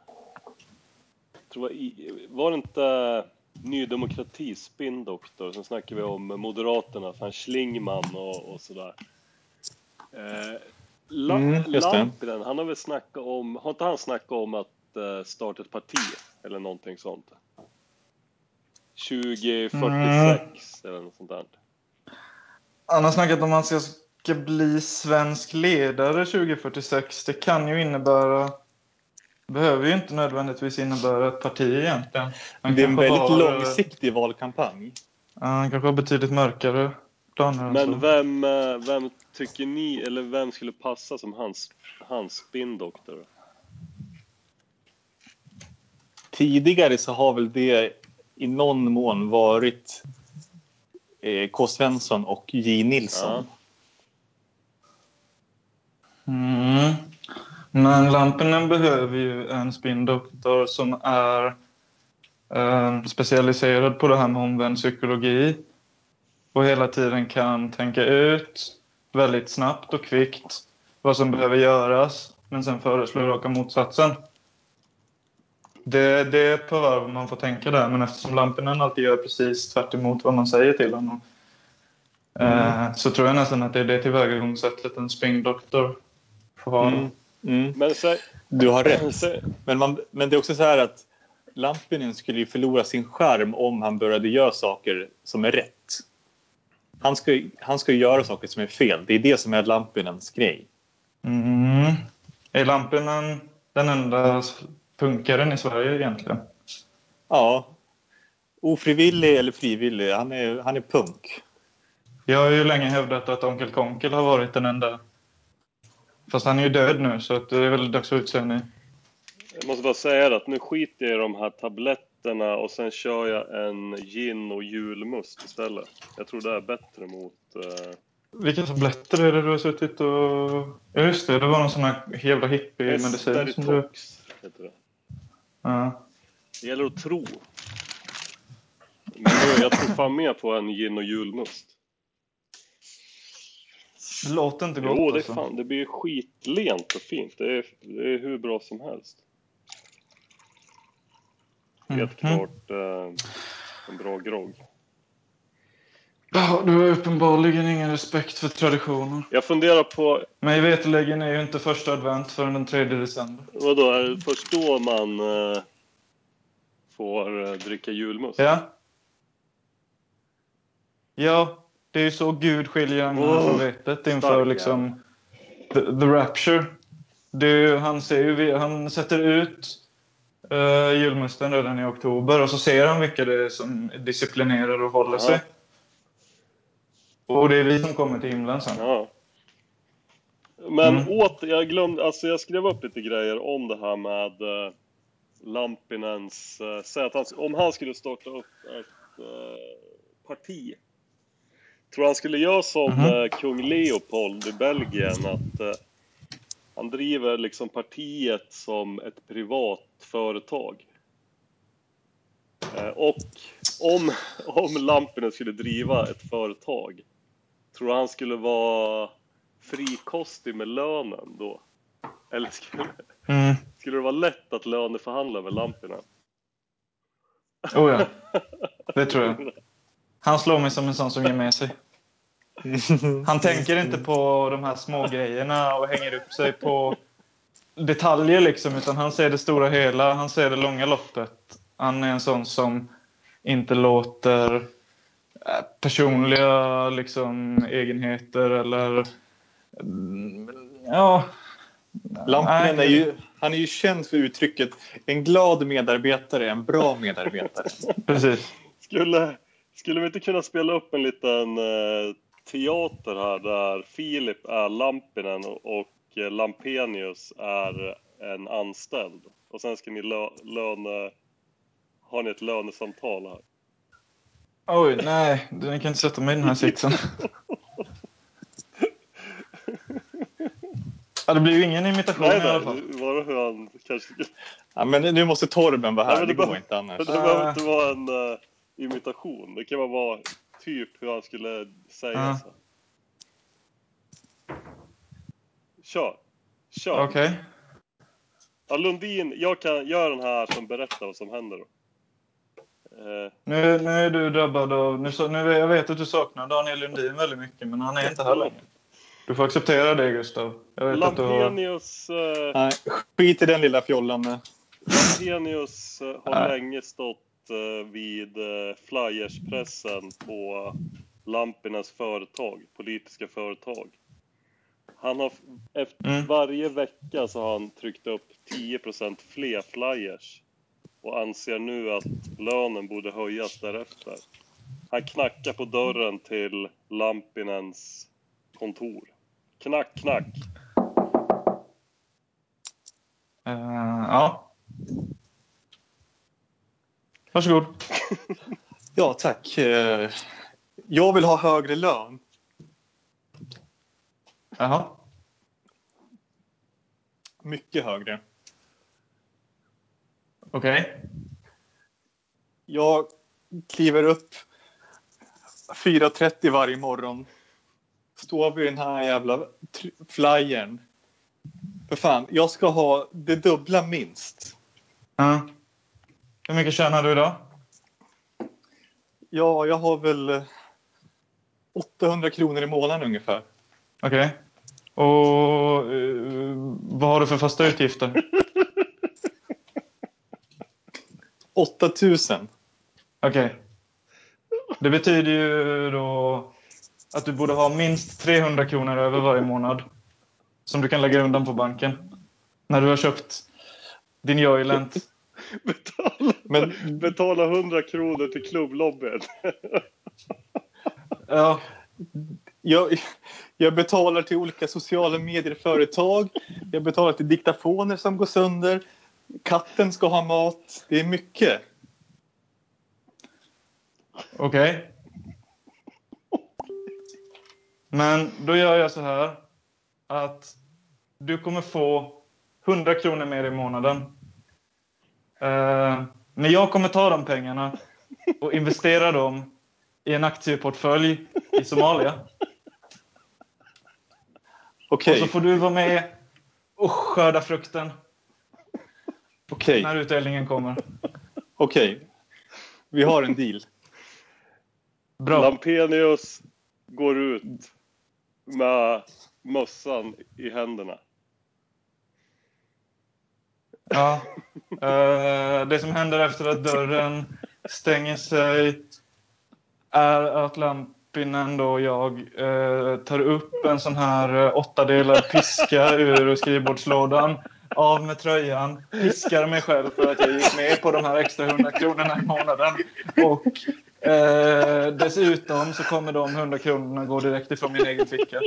Jag tror det var, det inte Ny Demokrati Spin Doctor? Sen snackade vi om Moderaterna, fan Schlingman och, och sådär. Eh, La, Mm. Lampinen, han har väl snackat om, har inte han snackat om att eh, starta ett parti eller någonting sånt? 2046 eller något sånt där. Han har snackat om att han ska bli svensk ledare 2046. Det kan ju innebära... behöver ju inte nödvändigtvis innebära ett parti egentligen. Han Det är en väldigt har, långsiktig valkampanj. Ja, han kanske har betydligt mörkare planer. Men vem, eh, vem tycker ni, eller vem skulle passa som hans, hans spindoktor? Tidigare så har väl det i någon mån varit eh, K. Svensson och J. Nilsson. Mm. Men Lampinen behöver ju en spindoktor som är eh, specialiserad på det här med omvänd psykologi och hela tiden kan tänka ut väldigt snabbt och kvickt vad som behöver göras men sen föreslå raka motsatsen. Det, det är på varv man får tänka där men eftersom Lampinen alltid gör precis tvärt emot vad man säger till honom eh, så tror jag nästan att det är det tillvägagångssättet en spindoktor får ha. Mm. Mm. Men sä, Du har rätt. sä, Men, man, men det är också så här att Lampinen skulle ju förlora sin charm om han började göra saker som är rätt. Han ska, han ska ju göra saker som är fel. Det är det som är Lampinens grej. Mm. Är Lampinen den enda punkaren i Sverige egentligen? Ja. Ofrivillig eller frivillig, han är, han är punk. Jag har ju länge hävdat att Onkel Konkel har varit den enda. Fast han är ju död nu så det är väl dags att utse en ny. Jag måste bara säga att nu skiter jag i de här tabletterna och sen kör jag en gin och julmust istället. Jag tror det är bättre mot... Eh, Vilka tabletter är det du har suttit och... Ja just det, det var någon sån här jävla hippie-medicin som du... Heter det. Ja. Det gäller att tro. Men nu, jag tror fan mer på en gin och julmust. Låter inte gott Jo, det alltså. fan, det blir skitlent och fint. Det är, det är hur bra som helst. Helt Mhm. klart eh, en bra grogg. Ja, du har uppenbarligen ingen respekt för traditioner. Jag funderar på, Mig veterligen är ju inte första advent förrän den 3 december. vadå, är det först då man eh, får eh, dricka julmust? Ja. Ja, det är ju så Gud skiljer Åh, från vetet inför liksom the, the rapture. Ju- han, ser ju, han sätter ut uh, julmusten redan i oktober och så ser han vilka det är som disciplinerar och håller Ja. sig. Och det är vi som kommer till himlen sen. Ja. Men Mm. åter, jag glömde, alltså jag skrev upp lite grejer om det här med eh, Lampinens, eh, säg att han, om han skulle starta upp ett eh, parti. Tror han skulle göra som eh, kung Leopold i Belgien, att eh, han driver liksom partiet som ett privat företag. Eh, och om, om Lampinen skulle driva ett företag, tror han skulle vara frikostig med lönen då? Eller skulle, Mm. skulle det vara lätt att löneförhandla med Lampinen? Oh ja, det tror jag. Han slår mig som en sån som ger med sig. Han tänker inte på de här små grejerna och hänger upp sig på detaljer liksom, utan han ser det stora hela, han ser det långa loppet. Han är en sån som inte låter eh, personliga liksom, egenheter eller... mm, Ja... Lampinen är ju, han är ju känd för uttrycket en glad medarbetare är en bra medarbetare. Precis. Skulle, skulle vi inte kunna spela upp en liten eh, teater här där Filip är Lampinen och, eh, Lampenius är en anställd? Och sen ska ni lö, löne... Har ni ett lönesamtal här? Oj, nej, ni kan inte sätta mig i den här sitsen. Ja, det blir ju ingen imitation Nej, i alla nej, fall. det var hur han kanske. Ja, men nu måste Torben vara Nej, här, men det det går behöver- inte annars. Det behöver inte vara en eh, imitation. Det kan bara vara typ hur han skulle säga Ja. så. Kör! Kör! Okej. Ja, Lundin, jag kan göra den här som berättar vad som händer då. Eh, Nu, nu är du drabbad av... Nu, nu, jag vet att du saknar Daniel Lundin väldigt mycket, men han är inte här längre. Du får acceptera det, Gustav. Jag vet att du har... Eh, Nej, skit i den lilla fjollan. nu. Lampenius eh, har Nej. länge stått vid eh, flyerspressen på Lampinens företag, politiska företag. Han har, efter Mm. varje vecka så har han tryckt upp 10% fler flyers och anser nu att lönen borde höjas därefter. Han knackar på dörren till Lampinens kontor. Knack, knack. Eh, ja. Varsågod. Ja, tack. Eh, Jag vill ha högre lön. Jaha. Mycket högre. Okej. Jag kliver upp 4.30 varje morgon. Står vid den här jävla flyern. För fan, jag ska ha det dubbla minst. Ja. Hur mycket tjänar du idag? Ja, jag har väl eh, 800 kronor i månaden ungefär. Okej. Och eh, vad har du för fasta utgifter? 8000. Okej. Det betyder ju då att du borde ha minst 300 kronor över varje månad som du kan lägga undan på banken när du har köpt din Joylent. Betala, Men betala 100 kronor till klubblobbyn. Ja, jag, jag betalar till olika sociala medier-företag. Jag betalar till diktafoner som går sönder. Katten ska ha mat. Det är mycket. okej. Men då gör jag så här att du kommer få 100 kronor mer i månaden. Eh, men jag kommer ta de pengarna och investera dem i en aktieportfölj i Somalia. Okej, Och så får du vara med och skörda frukten okej, när utdelningen kommer. okej. Vi har en deal. Bra. Lampenius går ut med mössan i händerna. Ja. Uh, det som händer efter att dörren stänger sig är att Lampinen då och jag uh, tar upp en sån här uh, åttadelad piska ur skrivbordslådan. Av med tröjan, piskar mig själv för att jag gick med på de här extra 100 kronorna i månaden. Och eh, dessutom så kommer de 100 kronorna gå direkt ifrån min egen ficka.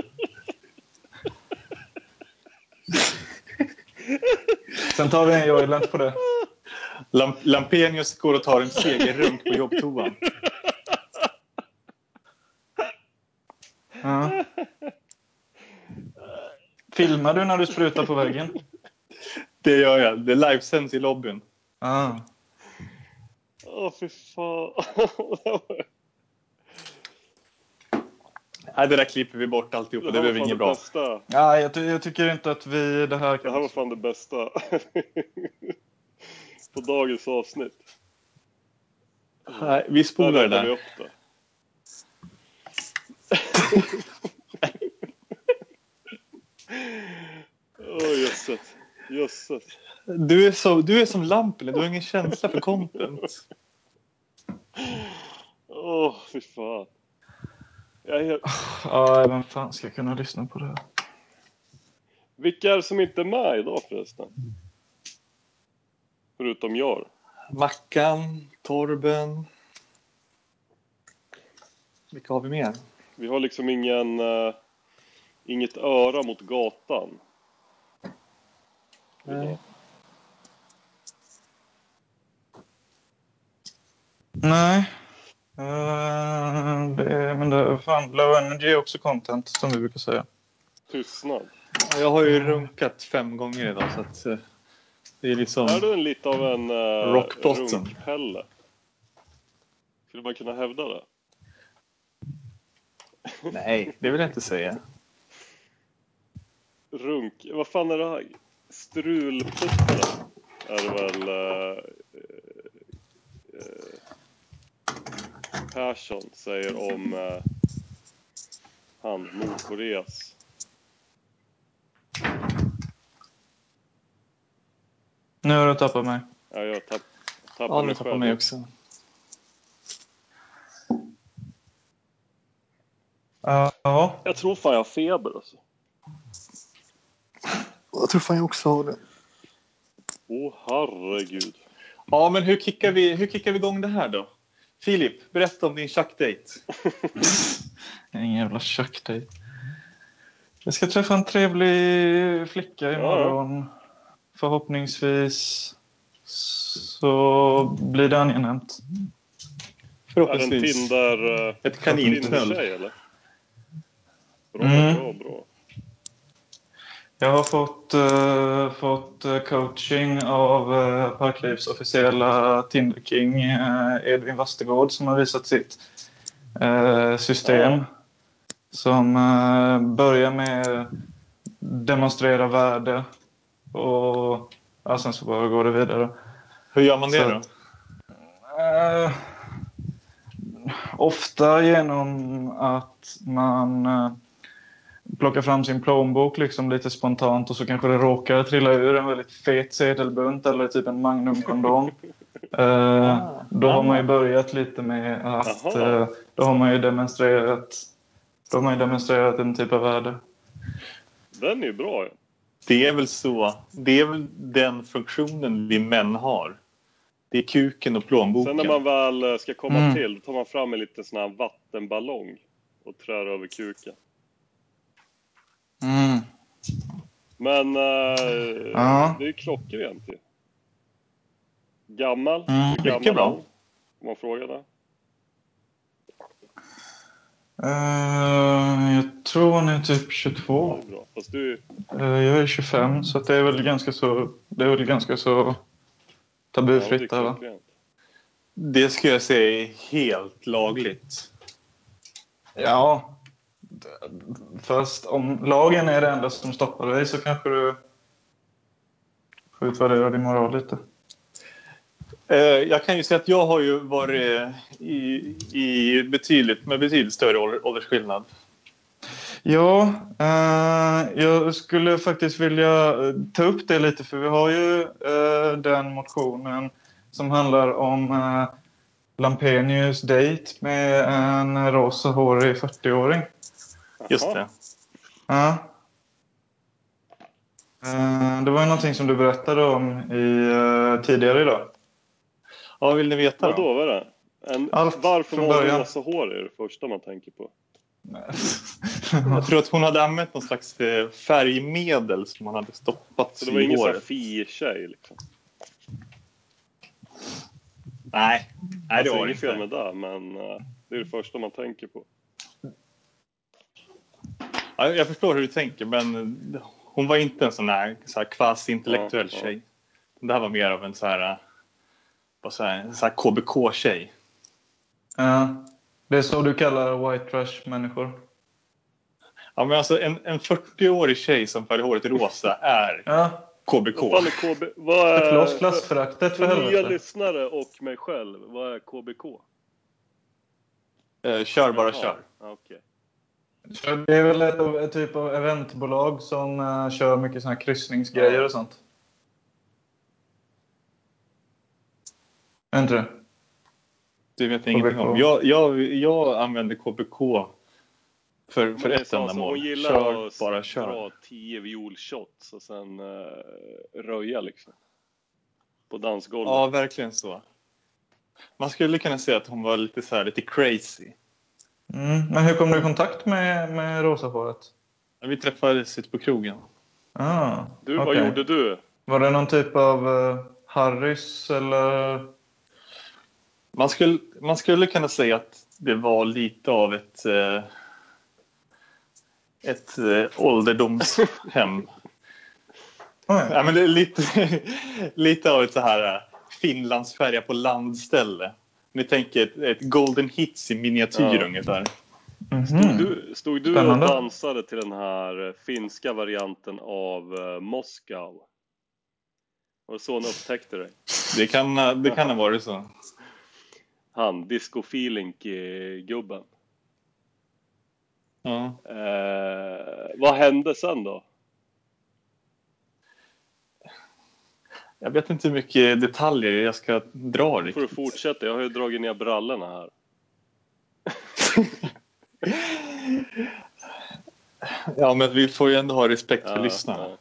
Sen tar vi en Joylent på det. Lamp Lampenius går och tar en segerrunk på jobbtoan. Ja. Filmar du när du sprutar på väggen? Det gör jag. Det livesänds i lobbyn. Ah. Åh, fy fan. Nej, det där klipper vi bort alltihopa. Det här blev inget det bra. Bästa. Ja, jag, ty- jag tycker inte att vi det här Det här var fan det bästa. På dagens avsnitt. Nej, vi Där spolar det räddade vi där. upp det. Åh jösses. Jösses. Du är, så, du är som Lampinen, du har ingen känsla för content. Åh, fy fan. Jag är. Ja, vem fan ska kunna lyssna på det här? Vilka är det som inte är med idag förresten? Förutom jag. Mackan, Torben. Vilka har vi mer? Vi har liksom ingen... eh, inget öra mot gatan. Nej. Nej. Eh, det, men det, fan, low energy är också content, som vi brukar säga. Tystnad. Jag har ju runkat fem gånger idag så att eh, det är liksom... Är du en lite av en uh, Rock bottom. runkpelle? Skulle man kunna hävda det? Nej, det vill jag inte säga. Runk... Vad fan är det här? Strulputtar är det väl... eh, eh, Persson säger om uh, han, Nordkoreas. Nu har du tappat mig. Ja, jag tapp, tappar Ja, mig tappar själv. mig också. Ja. Jag tror fan jag har feber alltså. Jag tror fan jag också har det. Åh herregud. Ja, men hur kickar, vi, hur kickar vi igång det här då? Filip, berätta om din tjackdejt. Ingen jävla tjackdejt. Jag ska träffa en trevlig flicka imorgon. Förhoppningsvis så blir det angenämt. Är det en Förhoppningsvis. Tinder... eh, Ett. Tindertjej eller? Bra, Mm. bra, bra. Jag har fått, eh, fått eh, coaching av uh, Parklivs officiella Tinder King eh, Edvin Wastegård som har visat sitt eh, system. Som eh, börjar med demonstrera värde och ja, sen så bara går det vidare. Hur gör man det Så- då? Eh, ofta genom att man eh, plockar fram sin plånbok liksom lite spontant och så kanske det råkar trilla ur en väldigt fet sedelbunt eller typ en Magnum-kondom. Eh, då har man ju börjat lite med att eh, då har man ju demonstrerat De har ju demonstrerat en typ av värde. Den är ju bra. Det är väl så. Det är väl den funktionen vi män har. Det är kuken och plånboken. Sen när man väl ska komma Mm. till, då tar man fram en liten sån här vattenballong och trär över kuken. Mm. Men eh, Ja. det är ju klockrent ju. Gammal? Mm, mycket bra. Om man frågar det. Eh, jag tror hon är typ 22. Det är bra. Fast du, Eh, jag är 25, så att det är väl ganska så, det är väl ganska så ja, det tabufritt va? Det ska jag säga är helt lagligt. Ja. Fast om lagen är det enda som stoppar dig så kanske du får utvärdera din moral lite. Eh, Jag kan ju säga att jag har ju varit i, i betydligt, med betydligt större ål- åldersskillnad. Ja, eh, jag skulle faktiskt vilja eh, ta upp det lite för vi har ju eh, den motionen som handlar om eh, Lampenius dejt med en rosa hårig 40-åring. Just det. Ja. Eh, det var ju någonting som du berättade om i, eh, tidigare idag. Ja, vill ni veta Vad då? då var det? En, Allt varför var det rosa hår är det första man tänker på. Jag tror att hon hade använt någon slags eh, färgmedel som hon hade stoppat Så det var ingen fi-tjej liksom. Nej, nej det alltså, var det inget fel med det, men det är det första man tänker på. Ja, jag förstår hur du tänker, men hon var inte en sån här, så här kvasi-intellektuell Ja, ja. tjej. Det här var mer av en så här, så här, en så här KBK-tjej. Ja. Det är så du kallar white trash-människor. Ja, men alltså en, en 40-årig tjej som färgar håret rosa är Ja, KBK. Vad är KB? Vad är, loss klassföraktet för för nya helvete. lyssnare och mig själv, vad är KBK? Eh, kör bara Jaha, kör. Så Det är väl ett, ett typ av eventbolag som eh, kör mycket såna här kryssningsgrejer och sånt. Är inte det? Det vet jag ingenting KBK. om. Jag, jag, jag använder KBK för, för ett så, ändamål. alltså, Hon gillar kör, att bara kör. dra tio violshots och sen uh, röja liksom. På dansgolvet. Ja, verkligen så. Man skulle kunna säga att hon var lite så här, lite crazy. Mm. Men hur kom du i kontakt med, med rosahåret? Vi träffades ute på krogen. Ah, du, vad okej. gjorde du? Var det någon typ av uh, Harrys eller? Man skulle, man skulle kunna säga att det var lite av ett, eh, ett eh, ålderdomshem. Ja, men det är lite, lite av ett så här Finlandsfärja på landställe. Ni tänker ett, ett Golden Hits i miniatyr Ja. ungefär. Mhm. Stod du, stod du och dansade till den här eh, finska varianten av uh, Moskau? Var det så han upptäckte dig? Det kan, det kan ha varit så. Han, disco feeling gubben. Ja. Eh, vad hände sen då? Jag vet inte hur mycket detaljer jag ska dra Får du fortsätta? Jag har ju dragit ner brallorna här. Ja, men vi får ju ändå ha respekt för Ja, lyssnarna. ja.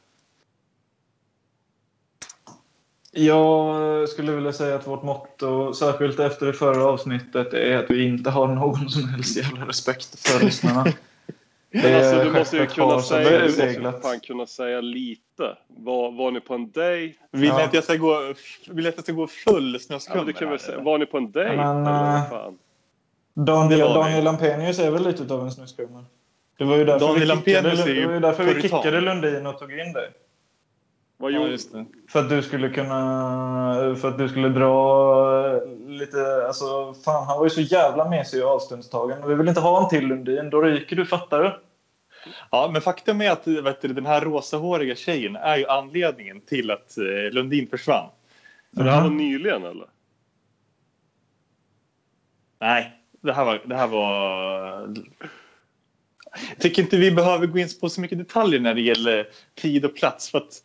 Jag skulle vilja säga att vårt motto, särskilt efter det förra avsnittet, är att vi inte har någon som helst jävla respekt för lyssnarna. Men alltså du måste ju kunna säga, du måste fan kunna säga lite. Var, var ni på en dejt? Vill Ja. ni att jag ska gå, vill att jag ska gå full Ja, kan väl säga, eller? var ni på en dejt Men, eller eh, fan? Daniel. Daniel Lampenius är väl lite utav en snuskummer? Det var ju därför, Daniel vi, kickade, Lampenius är ju det var ju därför vi kickade Lundin och tog in dig. Vad Ja, gjorde, just det. För att du skulle kunna... För att du skulle dra eh, lite... Alltså, fan, han var ju så jävla mesig och avståndstagande. Vi vill inte ha en till Lundin. Då ryker du, fattar du? Ja, men faktum är att vet du, den här rosahåriga tjejen är ju anledningen till att eh, Lundin försvann. så det här var nyligen eller? Nej, det här var... Det här var... Jag tycker inte vi behöver gå in på så mycket detaljer när det gäller tid och plats. För att,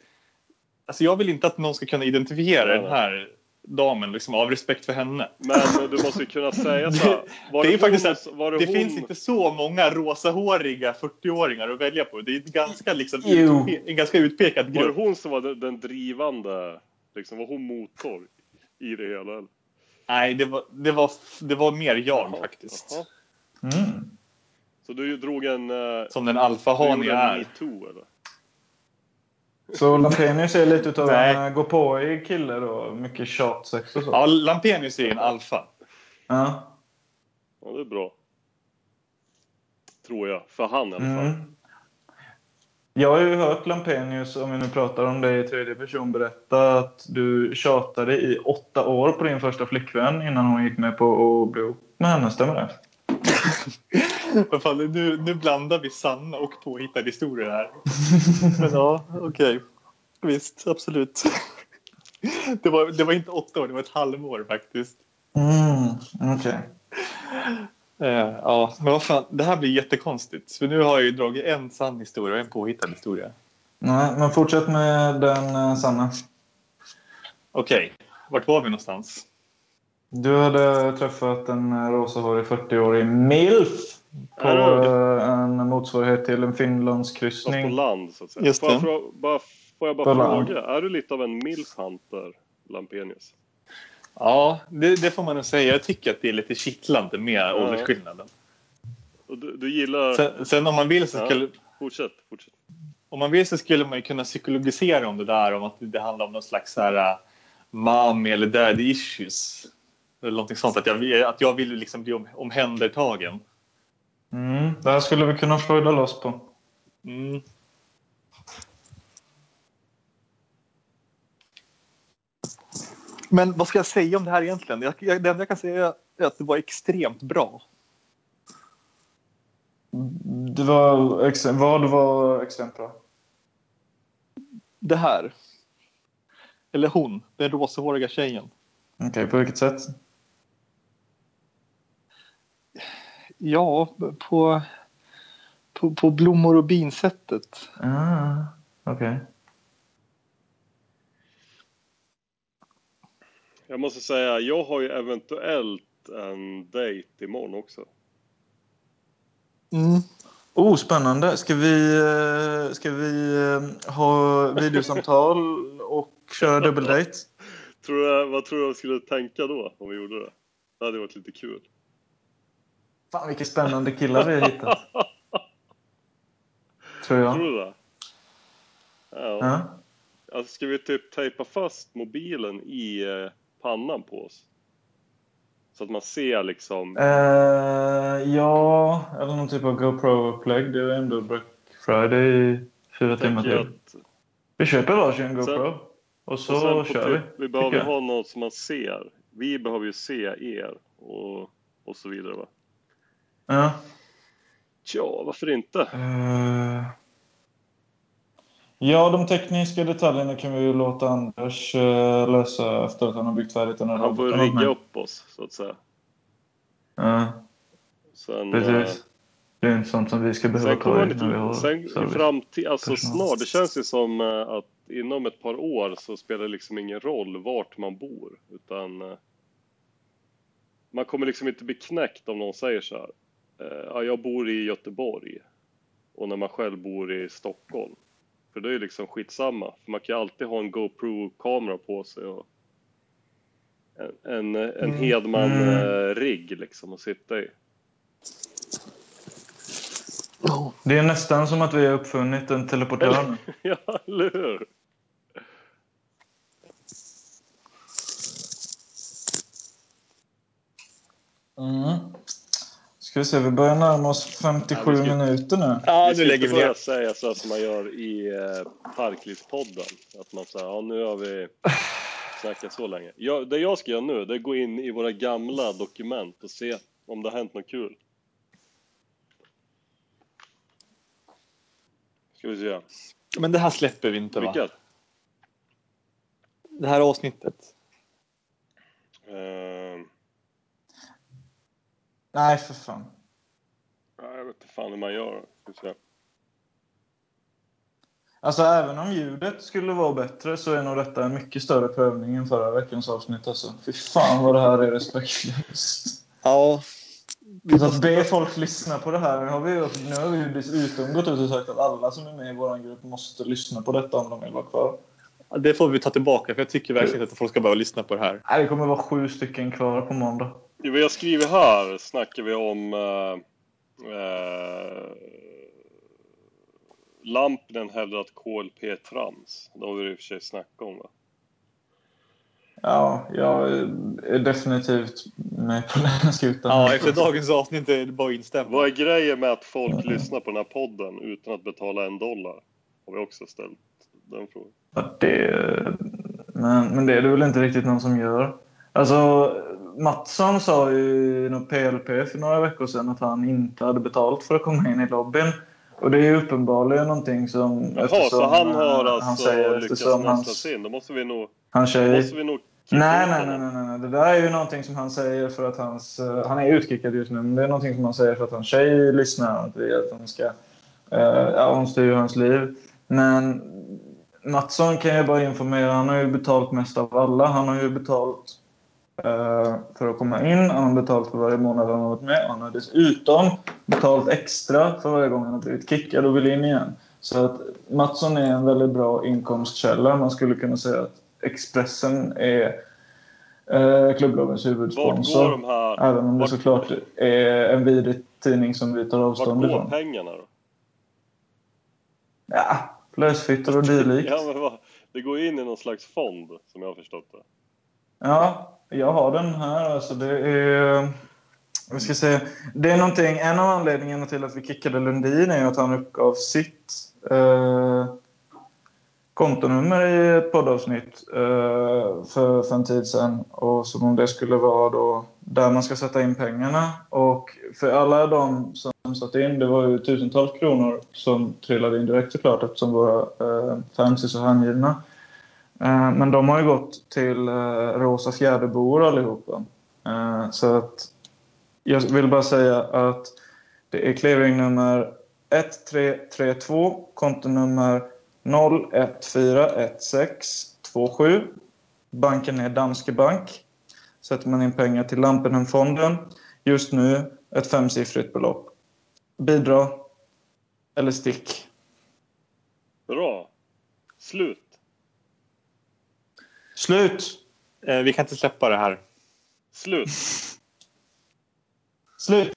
alltså jag vill inte att någon ska kunna identifiera den här damen liksom, av respekt för henne. Men du måste ju kunna säga så här. Var det är faktiskt att det, det finns inte så många rosahåriga 40-åringar att välja på. Det är en ganska, liksom, utpe- en ganska utpekad Var det grupp. hon som var den, den drivande, liksom, var hon motor i det hela? eller? Nej, det var, det, var, det var mer jag Jaha, faktiskt. jaha. Mm. Så du drog en... eh, Som den alfahane jag en är. metoo eller? Så Lampenius är lite utav en gå på kille då? Mycket tjatsex och så? Ja, Lampenius är en alfa. Ja. Ja, det är bra. Tror jag. För han i alla fall. Mm. Jag har ju hört Lampenius, om vi nu pratar om det i tredje person, berätta att du tjatade i åtta år på din första flickvän innan hon gick med på att bli ihop med henne. Stämmer det? Vad fan, nu, nu blandar vi sanna och påhittade historier här. Men ja, okej. Visst, absolut. Det var, det var inte åtta år, det var ett halvår faktiskt. Mm, okej. Eh, ja, men vad fan, det här blir jättekonstigt. För nu har jag ju dragit en sann historia och en påhittad historia. Nej, men fortsätt med den eh, sanna. Okej, vart var vi någonstans? Du hade träffat en eh, rosahårig 40-årig milf på Ja, eh, en motsvarighet till en Fast på Finlandskryssning. land så att säga. Just får, jag, det. frå- bara, får jag bara På land. fråga, är du lite av en milf-hunter, Lampenius? Ja, det, det får man nog säga. Jag tycker att det är lite kittlande med åldersskillnaden. Och du, du gillar... Sen, sen om man vill så Ja. skulle, Fortsätt, fortsätt. om man vill så skulle man ju kunna psykologisera om det där om att det handlar om någon slags så här uh, mommy eller daddy issues. Eller någonting sånt. Att jag, att jag vill liksom bli om, omhändertagen. Mm, det här skulle vi kunna freuda loss på. Mm. Men vad ska jag säga om det här egentligen? Jag, jag, det enda jag kan säga är att det var extremt bra. Det var ex- vad var extremt bra? Det här. Eller hon, den rosahåriga tjejen. Okej, på vilket sätt? Ja, på, på, på blommor och bin-sättet. Ah, Okej. Jag måste säga, jag har ju eventuellt en dejt imorgon också. Mm. Oh, spännande. Ska vi, eh, ska vi eh, ha videosamtal och köra dubbeldejt? Tror vad tror du de skulle tänka då om vi gjorde det? Det hade varit lite kul. Fan, vilka spännande killar vi har hittat. Tror jag. Tror du det? Ja. Ja. Alltså, ska vi typ tejpa fast mobilen i eh, pannan på oss? Så att man ser liksom... Eh, ja, eller någon typ av GoPro-upplägg. Det är ändå Black Friday i fyra timmar till. att, Vi köper varsin GoPro. Sen- och så och kör vi. typ, vi behöver tycker jag. ha något som man ser. Vi behöver ju se er och, och så vidare va? Ja. Tja, varför inte? Eh, Ja, de tekniska detaljerna kan vi ju låta Anders eh, lösa efter att han har byggt färdigt den här Han får rigga upp oss så att säga. Ja, Sen, eh, precis. Det är inte sånt som vi ska behöva Sen ta i när vi har sen i service. framtid, alltså personal. snart, det känns ju som eh, att inom ett par år så spelar det liksom ingen roll vart man bor, utan eh, man kommer liksom inte bli knäckt om någon säger så här, eh, ja, jag bor i Göteborg och när man själv bor i Stockholm. För det är ju liksom skitsamma, för man kan ju alltid ha en GoPro-kamera på sig och en, en, en Mm. Hedman-rigg liksom att sitta i. Det är nästan som att vi har uppfunnit en teleportör ja, eller hur? Mm. Ska vi se, vi börjar närma oss 57 Ja, ska- minuter nu. Ja, nu ska lägger vi ner. säga så här som man gör i eh, Parklivspodden. Att man säger, ja nu har vi snackat så länge. Jag, det jag ska göra nu, det är att gå in i våra gamla dokument och se om det har hänt något kul. Ska vi se. Men det här släpper vi inte va? Vilket? Det här avsnittet. Eh, Nej, för fan. ja, jag vet inte fan hur man gör. Vi. Alltså även om ljudet skulle vara bättre så är nog detta en mycket större prövning än förra veckans avsnitt. Alltså. Fy fan vad det här är respektlöst. Ja. Så att be folk lyssna på det här. Nu har vi, ju- nu har vi ju dessutom gått ut och sagt att alla som är med i vår grupp måste lyssna på detta om de vill vara kvar. Det får vi ta tillbaka för jag tycker verkligen inte att folk ska behöva lyssna på det här. Nej, det kommer vara sju stycken kvar på måndag. Det vi har skrivit här snackar vi om uh, uh, Lampinen hävdar att KLP är trams. Det har vi i och för sig snackat om va? Ja, jag är definitivt med på den skutan. Ja, efter dagens avsnitt är det bara att instämma. Vad är grejen med att folk lyssnar på den här podden utan att betala en dollar? Har vi också ställt den frågan. Ja, det, men, men det är det väl inte riktigt någon som gör. Alltså, Mattsson sa ju i något PLP för några veckor sedan att han inte hade betalt för att komma in i lobbyn. Och det är ju uppenbarligen någonting som... Jaha, så han eh, har han alltså säger, lyckats hans, in? Då måste vi nog... hans Då tjej... måste vi nog Nej, nej, nej, nej, nej. Det där är ju någonting som han säger för att hans... eh, han är utkickad just nu, men det är någonting som han säger för att hans tjej lyssnar och vill att han ska... Uh, ja, hon styr hans liv. Men Mattsson kan jag bara informera, han har ju betalt mest av alla. Han har ju betalt eh, för att komma in, han har betalt för varje månad han har varit med. Han har dessutom betalt extra för varje gång han har blivit kickad och vill in igen. Så att Mattsson är en väldigt bra inkomstkälla. Man skulle kunna säga att Expressen är eh, klubblagens Vart huvudsponsor. går de här... Även om det vart- såklart är en vidrig tidning som vi tar Vart avstånd går ifrån. pengarna då? Ja, lösfittor och dylikt. Ja, men det går in i någon slags fond, som jag har förstått det. Ja, jag har den här. Alltså det är... Vi ska se. Det är någonting, en av anledningarna till att vi kickade Lundin är att han uppgav sitt eh, kontonummer i ett poddavsnitt eh, för, för en tid sedan. Och som om det skulle vara då där man ska sätta in pengarna. Och för alla de som satte in, det var ju tusentals kronor som trillade in direkt såklart eftersom våra eh, fans är så hängivna. Eh, men de har ju gått till eh, Rosa Fjäderbor allihopa. Eh, så att jag vill bara säga att det är clearingnummer 1332, kontonummer 0141627. Banken är Danske Bank. Sätter man in pengar till Lampenhemfonden. Just nu ett femsiffrigt belopp. Bidra eller stick. Bra. Slut. Slut! Eh, Vi kan inte släppa det här. Slut. Slut!